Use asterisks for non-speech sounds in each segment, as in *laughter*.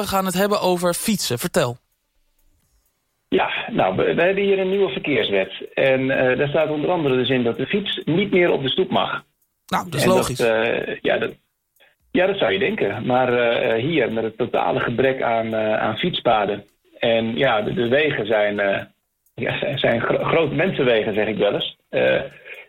We gaan het hebben over fietsen. Vertel. Ja, nou, we, we hebben hier een nieuwe verkeerswet. En eh, daar staat onder andere dus in dat de fiets niet meer op de stoep mag. Nou, dat is En logisch. eh, ja, dat, ja, dat zou je denken. Maar eh, hier, met het totale gebrek aan, aan fietspaden. En ja, de, de wegen zijn, ja, zijn, zijn gro- mensenwegen, zeg ik wel eens.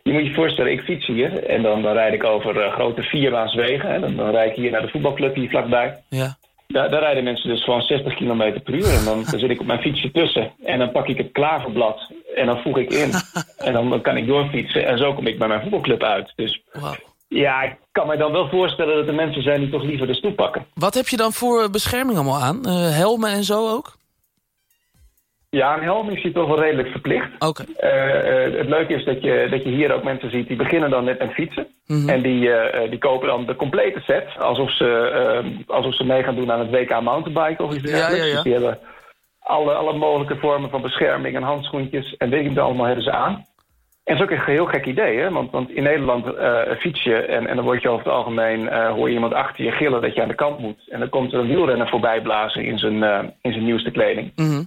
Je moet je voorstellen, ik fiets hier en dan, dan rijd ik over grote vierbaanswegen. Hè. Dan, dan rijd ik hier naar de voetbalclub hier vlakbij. Ja. Daar, daar rijden mensen dus gewoon 60 km per uur. En dan, dan zit ik op mijn fietsje tussen. En dan pak ik het klaverblad. En dan voeg ik in. *laughs* En dan, dan kan ik doorfietsen. En zo kom ik bij mijn voetbalclub uit. Dus Wauw. ja, ik kan me dan wel voorstellen dat er mensen zijn die toch liever de stoep pakken. Wat heb je dan voor bescherming allemaal aan? Eh, helmen en zo ook? Ja, een helm is hier toch wel redelijk verplicht. Oké. Eh, eh, het leuke is dat je, dat je hier ook mensen ziet die beginnen dan net met fietsen. Mhm. En die, eh, die kopen dan de complete set. Alsof ze, eh, alsof ze mee gaan doen aan het WK mountainbiken of iets dergelijks. ja, ja. Dus die hebben alle, alle mogelijke vormen van bescherming en handschoentjes en weet ik allemaal hebben ze aan. En dat is ook een heel gek idee, hè? Want, want in Nederland fiets je en, en dan word je over het algemeen, hoor je iemand achter je gillen dat je aan de kant moet. En dan komt er een wielrenner voorbij blazen in zijn, in zijn nieuwste kleding. Mhm.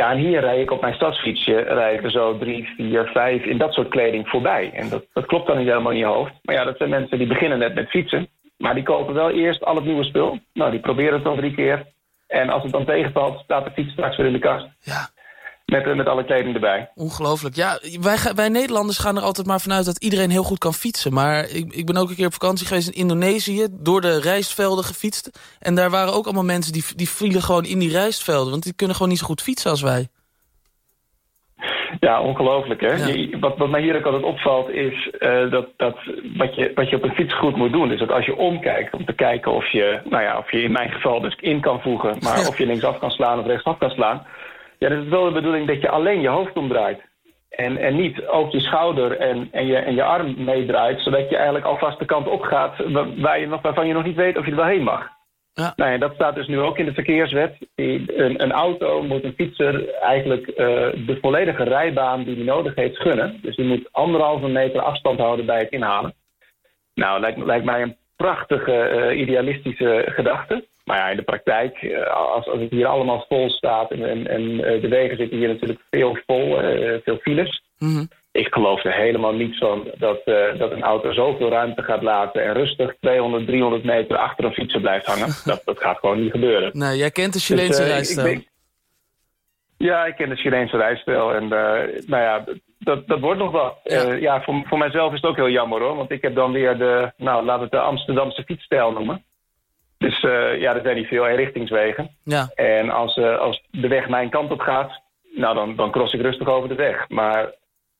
Ja, en hier rijd ik op mijn stadsfietsje, rijd ik zo drie, vier, vijf in dat soort kleding voorbij. En dat, dat klopt dan niet helemaal in je hoofd. Maar ja, dat zijn mensen die beginnen net met fietsen. Maar die kopen wel eerst al het nieuwe spul. Nou, die proberen het dan drie keer. En als het dan tegenvalt, staat de fiets straks weer in de kast. Ja, Met, eh, met alle kleding erbij. ongelooflijk. Ja, wij, wij Nederlanders gaan er altijd maar vanuit dat iedereen heel goed kan fietsen. Maar ik, ik ben ook een keer op vakantie geweest in Indonesië, door de rijstvelden gefietst. En daar waren ook allemaal mensen die, die vielen gewoon in die rijstvelden. Want die kunnen gewoon niet zo goed fietsen als wij. Ja, ongelooflijk hè. Ja. Je- wat, wat mij hier ook altijd opvalt is eh, dat, dat wat, je, wat je op een fiets goed moet doen... is dat als je omkijkt om te kijken of je, nou ja, of je in mijn geval dus in kan voegen... maar Ja. of je linksaf kan slaan of rechtsaf kan slaan... ja, dan is wel de bedoeling dat je alleen je hoofd omdraait. En, en niet ook je schouder en, en, je, en je arm meedraait... zodat je eigenlijk alvast de kant op gaat wa- waar je nog, waarvan je nog niet weet of je er wel heen mag. Ja. Nou ja, dat staat dus nu ook in de verkeerswet. Een, een auto moet een fietser eigenlijk eh, de volledige rijbaan die hij nodig heeft gunnen. Dus die moet anderhalve meter afstand houden bij het inhalen. Nou, lijkt, lijkt mij een prachtige, eh, idealistische gedachte. Maar ja, in de praktijk, eh, als, als het hier allemaal vol staat... en, en, en eh, de wegen zitten hier natuurlijk veel vol, eh, veel files... Mhm. Ik geloof er helemaal niet van dat, dat een auto zoveel ruimte gaat laten... en rustig 200, 300 meter achter een fietser blijft hangen. *laughs* Dat, dat gaat gewoon niet gebeuren. Nee, jij kent de Dus, Chileense ik ben- Ja, ik ken de Chileense rijstijl. En nou ja, dat, dat wordt nog wat. Ja voor, voor mijzelf is het ook heel jammer hoor. Want ik heb dan weer de, nou laten we het de Amsterdamse fietsstijl noemen. Dus eh, ja, er zijn niet veel eenrichtingswegen. Ja, En als, eh, als de weg mijn kant op gaat, nou dan, dan cross ik rustig over de weg. Maar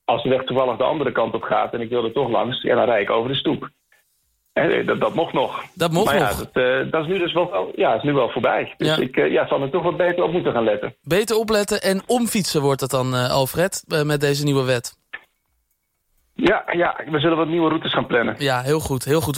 als de weg toevallig de andere kant op gaat en ik wil er toch langs, ja, dan rijd ik over de stoep. Hè, dat, dat mocht nog. dat mocht maar ja, nog. dat, eh, dat is nu dus wel, ja, is nu wel voorbij. Dus Ja. ik eh, ja, zal er toch wat beter op moeten gaan letten. Beter opletten en omfietsen wordt het dan, eh, Alfred, eh, met deze nieuwe wet. Ja, ja, we zullen wat nieuwe routes gaan plannen. Ja, heel goed, heel goed.